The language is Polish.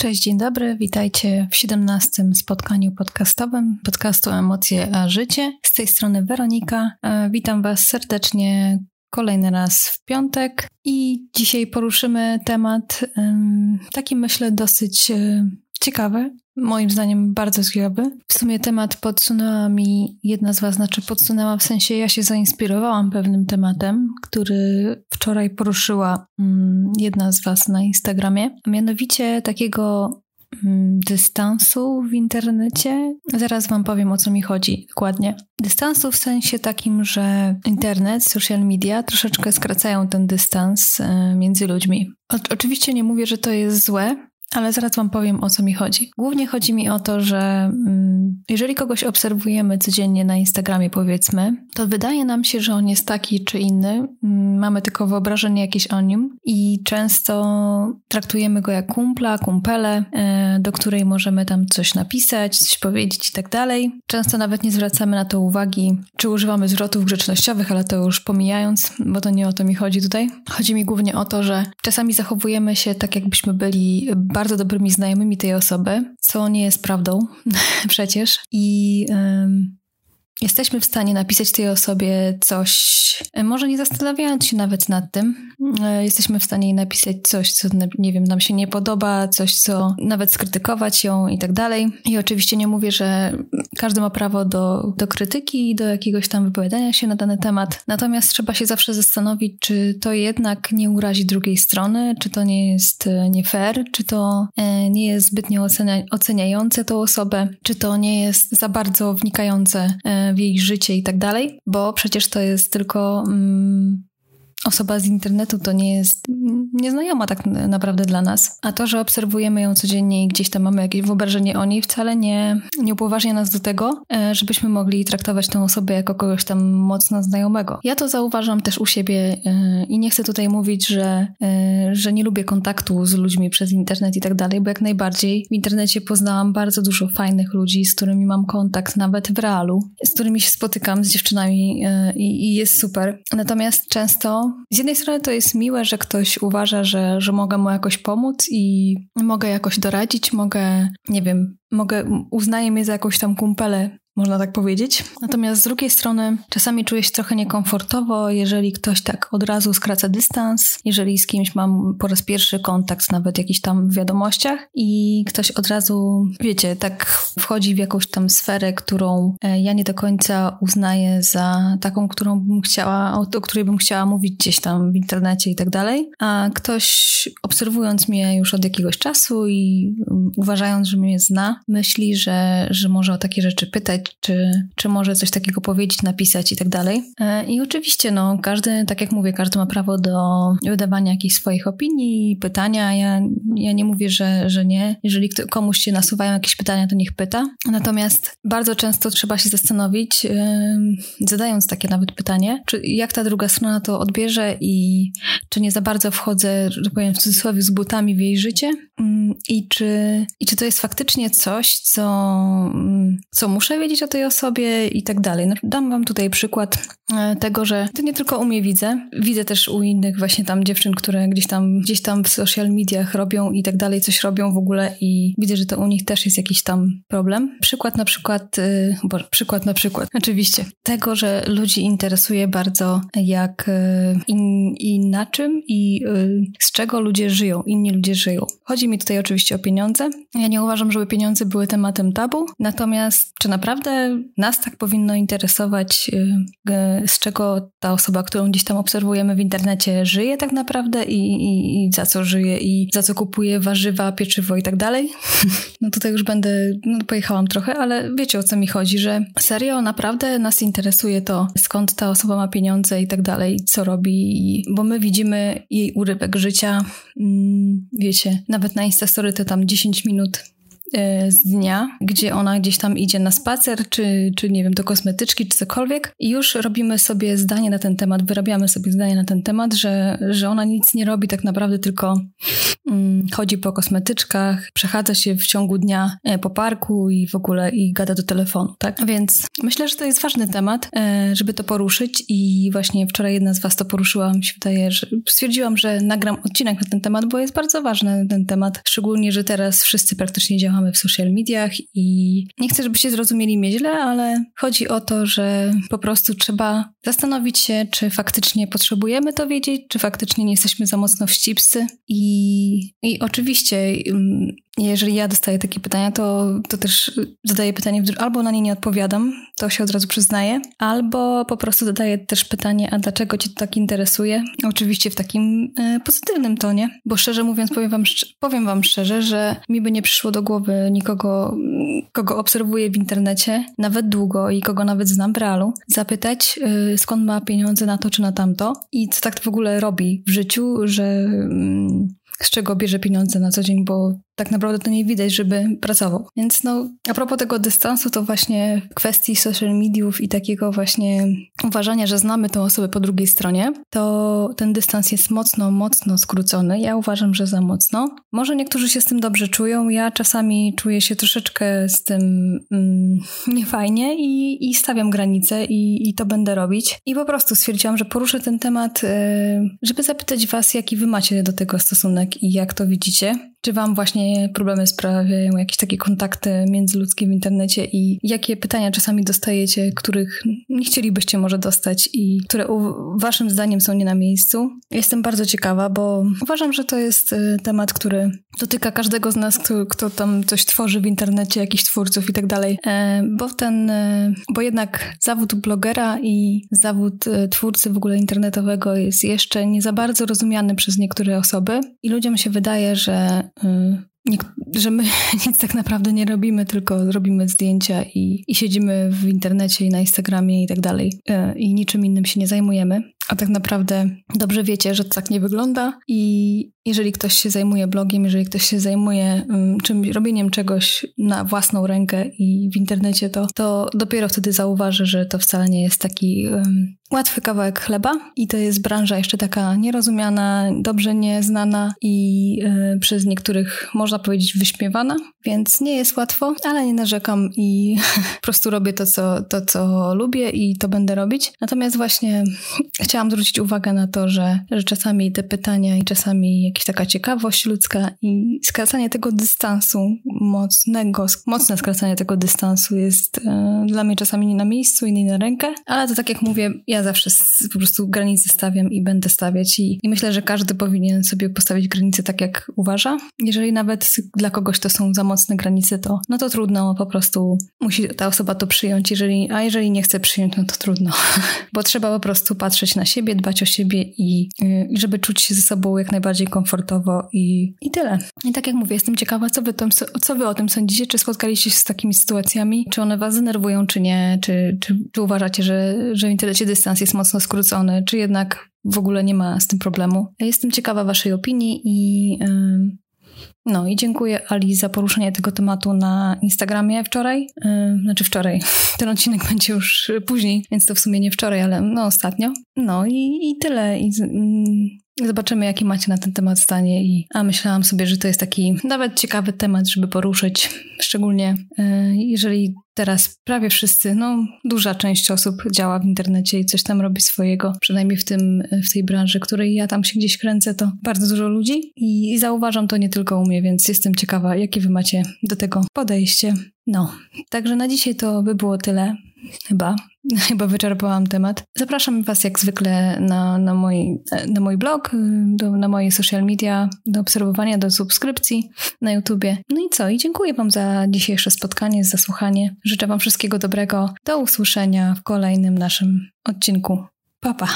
Cześć, dzień dobry, witajcie w 17 spotkaniu podcastowym podcastu Emocje a Życie. Z tej strony Weronika. E, witam Was serdecznie kolejny raz w piątek i dzisiaj poruszymy temat taki myślę dosyć e, ciekawy, moim zdaniem bardzo ciekawy. W sumie temat podsunęła mi jedna z Was, znaczy podsunęła w sensie ja się zainspirowałam pewnym tematem, który wczoraj poruszyła mm, jedna z Was na Instagramie, a mianowicie takiego mm, dystansu w internecie. Zaraz Wam powiem o co mi chodzi dokładnie. Dystansu w sensie takim, że internet, social media troszeczkę skracają ten dystans e, między ludźmi. O, oczywiście nie mówię, że to jest złe, ale zaraz Wam powiem o co mi chodzi. Głównie chodzi mi o to, że mm, jeżeli kogoś obserwujemy codziennie na Instagramie, powiedzmy, to wydaje nam się, że on jest taki czy inny. Mm, mamy tylko wyobrażenie jakieś o nim i często traktujemy go jak kumpla, kumpelę, e, do której możemy tam coś napisać, coś powiedzieć i tak dalej. Często nawet nie zwracamy na to uwagi, czy używamy zwrotów grzecznościowych, ale to już pomijając, bo to nie o to mi chodzi tutaj. Chodzi mi głównie o to, że czasami zachowujemy się tak, jakbyśmy byli bardzo bardzo dobrymi znajomymi tej osoby, co nie jest prawdą przecież. I jesteśmy w stanie napisać tej osobie coś, e, może nie zastanawiając się nawet nad tym, e, jesteśmy w stanie jej napisać coś, co, nie wiem, nam się nie podoba, coś, co nawet skrytykować ją i tak dalej. I oczywiście nie mówię, że każdy ma prawo do, do krytyki i do jakiegoś tam wypowiadania się na dany temat, natomiast trzeba się zawsze zastanowić, czy to jednak nie urazi drugiej strony, czy to nie jest e, nie fair, czy to nie jest zbytnio ocenia, oceniające tą osobę, czy to nie jest za bardzo wnikające w jej życie i tak dalej, bo przecież to jest tylko mm, osoba z internetu to nie jest nieznajoma tak naprawdę dla nas. A to, że obserwujemy ją codziennie i gdzieś tam mamy jakieś wyobrażenie o niej, wcale nie, nie upoważnia nas do tego, e, żebyśmy mogli traktować tę osobę jako kogoś tam mocno znajomego. Ja to zauważam też u siebie e, i nie chcę tutaj mówić, że, e, że nie lubię kontaktu z ludźmi przez internet i tak dalej, bo jak najbardziej w internecie poznałam bardzo dużo fajnych ludzi, z którymi mam kontakt nawet w realu, z którymi się spotykam z dziewczynami i, i jest super. Natomiast często z jednej strony to jest miłe, że ktoś uważa, że, że mogę mu jakoś pomóc i mogę jakoś doradzić, mogę, nie wiem, mogę, uznaje mnie za jakąś tam kumpelę można tak powiedzieć. Natomiast z drugiej strony czasami czuję się trochę niekomfortowo, jeżeli ktoś tak od razu skraca dystans, jeżeli z kimś mam po raz pierwszy kontakt, nawet jakiś tam w wiadomościach i ktoś od razu, wiecie, tak wchodzi w jakąś tam sferę, którą e, ja nie do końca uznaję za taką, którą bym chciała, o której bym chciała mówić gdzieś tam w internecie i tak dalej, a ktoś obserwując mnie już od jakiegoś czasu i um, uważając, że mnie zna, myśli, że, że może o takie rzeczy pytać, czy, czy może coś takiego powiedzieć, napisać i tak dalej. E, I oczywiście, no, każdy, tak jak mówię, każdy ma prawo do wydawania jakichś swoich opinii, pytania. Ja, ja nie mówię, że, że nie. Jeżeli komuś się nasuwają jakieś pytania, to niech pyta. Natomiast bardzo często trzeba się zastanowić, yy, zadając takie nawet pytanie, czy jak ta druga strona to odbierze i czy nie za bardzo wchodzę, że tak powiem w cudzysłowie, z butami w jej życie yy, i czy, i czy to jest faktycznie coś, co, yy, co muszę wiedzieć, o tej osobie i tak dalej. No, dam wam tutaj przykład e, tego, że to nie tylko u mnie widzę, widzę też u innych właśnie tam dziewczyn, które gdzieś tam, gdzieś tam w social mediach robią i tak dalej, coś robią w ogóle i widzę, że to u nich też jest jakiś tam problem. Przykład na przykład, yy, bo przykład na przykład, oczywiście, tego, że ludzi interesuje bardzo jak yy, i na czym i z czego ludzie żyją, inni ludzie żyją. Chodzi mi tutaj oczywiście o pieniądze. Ja nie uważam, żeby pieniądze były tematem tabu, natomiast czy naprawdę naprawdę nas tak powinno interesować, y, z czego ta osoba, którą gdzieś tam obserwujemy w internecie, żyje tak naprawdę i, i, i za co żyje i za co kupuje warzywa, pieczywo i tak dalej. No tutaj już będę, no pojechałam trochę, ale wiecie o co mi chodzi, że serio naprawdę nas interesuje to, skąd ta osoba ma pieniądze i tak dalej, co robi, bo my widzimy jej urywek życia, mm, wiecie, nawet na Instastory to tam 10 minut z dnia, gdzie ona gdzieś tam idzie na spacer, czy, czy nie wiem, do kosmetyczki, czy cokolwiek i już robimy sobie zdanie na ten temat, wyrabiamy sobie zdanie na ten temat, że, że ona nic nie robi tak naprawdę, tylko mm, chodzi po kosmetyczkach, przechadza się w ciągu dnia e, po parku i w ogóle i gada do telefonu, tak? Więc myślę, że to jest ważny temat, e, żeby to poruszyć i właśnie wczoraj jedna z was to poruszyła, mi się wydaje, że stwierdziłam, że nagram odcinek na ten temat, bo jest bardzo ważny ten temat, szczególnie, że teraz wszyscy praktycznie działamy w social mediach i nie chcę, żebyście zrozumieli mnie źle, ale chodzi o to, że po prostu trzeba zastanowić się, czy faktycznie potrzebujemy to wiedzieć, czy faktycznie nie jesteśmy za mocno wścibscy. I, i oczywiście mm, jeżeli ja dostaję takie pytania, to, to też zadaję pytanie, albo na nie nie odpowiadam, to się od razu przyznaję, albo po prostu zadaję też pytanie, a dlaczego cię to tak interesuje? Oczywiście w takim e, pozytywnym tonie, bo szczerze mówiąc, powiem wam, powiem wam szczerze, że mi by nie przyszło do głowy nikogo, kogo obserwuję w internecie, nawet długo i kogo nawet znam w realu, zapytać, e, skąd ma pieniądze na to czy na tamto i co tak w ogóle robi w życiu, że mm, z czego bierze pieniądze na co dzień, bo tak naprawdę to nie widać, żeby pracował. Więc no, a propos tego dystansu, to właśnie kwestii social mediów i takiego właśnie uważania, że znamy tę osobę po drugiej stronie, to ten dystans jest mocno, mocno skrócony. Ja uważam, że za mocno. Może niektórzy się z tym dobrze czują, ja czasami czuję się troszeczkę z tym mm, niefajnie i, i stawiam granice i, i to będę robić. I po prostu stwierdziłam, że poruszę ten temat, yy, żeby zapytać was, jaki wy macie do tego stosunek i jak to widzicie. Czy Wam właśnie problemy sprawiają jakieś takie kontakty międzyludzkie w internecie i jakie pytania czasami dostajecie, których nie chcielibyście może dostać i które Waszym zdaniem są nie na miejscu? Jestem bardzo ciekawa, bo uważam, że to jest y, temat, który dotyka każdego z nas, kto, kto tam coś tworzy w internecie, jakichś twórców i tak dalej. E, bo ten, e, bo jednak zawód blogera i zawód e, twórcy w ogóle internetowego jest jeszcze nie za bardzo rozumiany przez niektóre osoby i ludziom się wydaje, że że my nic tak naprawdę nie robimy, tylko robimy zdjęcia i, i siedzimy w internecie i na Instagramie i tak dalej e, i niczym innym się nie zajmujemy. A tak naprawdę dobrze wiecie, że tak nie wygląda. I jeżeli ktoś się zajmuje blogiem, jeżeli ktoś się zajmuje um, czym, robieniem czegoś na własną rękę i w internecie, to, to dopiero wtedy zauważy, że to wcale nie jest taki um, łatwy kawałek chleba. I to jest branża jeszcze taka nierozumiana, dobrze nieznana i y, przez niektórych można powiedzieć wyśmiewana, więc nie jest łatwo, ale nie narzekam i po prostu robię to co, to, co lubię i to będę robić. Natomiast właśnie chciałam zwrócić uwagę na to, że, że czasami te pytania i czasami jakaś taka ciekawość ludzka i skracanie tego dystansu mocnego, mocne skracanie tego dystansu jest y, dla mnie czasami nie na miejscu i nie na rękę, ale to tak jak mówię, ja zawsze po prostu granice stawiam i będę stawiać i, i myślę, że każdy powinien sobie postawić granice tak, jak uważa. Jeżeli nawet dla kogoś to są za mocne granice, to no to trudno, po prostu musi ta osoba to przyjąć, jeżeli, a jeżeli nie chce przyjąć, no to trudno. Bo trzeba po prostu patrzeć na siebie, dbać o siebie i, i żeby czuć się ze sobą jak najbardziej komfortowo i, i tyle. I tak jak mówię, jestem ciekawa, co wy, to, co wy o tym sądzicie, czy spotkaliście się z takimi sytuacjami, czy one was denerwują, czy nie, czy, czy, czy uważacie, że, że w internecie dystans jest mocno skrócony, czy jednak w ogóle nie ma z tym problemu. Jestem ciekawa Waszej opinii i no i dziękuję Ali za poruszenie tego tematu na Instagramie wczoraj. Znaczy wczoraj. Ten odcinek będzie już później, więc to w sumie nie wczoraj, ale no ostatnio. No i, i tyle. I, Zobaczymy, jaki macie na ten temat zdanie. I, a myślałam sobie, że to jest taki nawet ciekawy temat, żeby poruszyć. Szczególnie e, jeżeli teraz prawie wszyscy, no duża część osób działa w internecie i coś tam robi swojego, przynajmniej w, tym, w tej branży, której ja tam się gdzieś kręcę, to bardzo dużo ludzi i, i zauważam to nie tylko u mnie, więc jestem ciekawa, jakie wy macie do tego podejście. No, także na dzisiaj to by było tyle. Chyba. Chyba wyczerpałam temat. Zapraszam Was jak zwykle na, na, mój, na mój blog, do, na moje social media, do obserwowania, do subskrypcji na YouTubie. No i co? I dziękuję Wam za dzisiejsze spotkanie, za słuchanie. Życzę Wam wszystkiego dobrego. Do usłyszenia w kolejnym naszym odcinku. Pa, pa.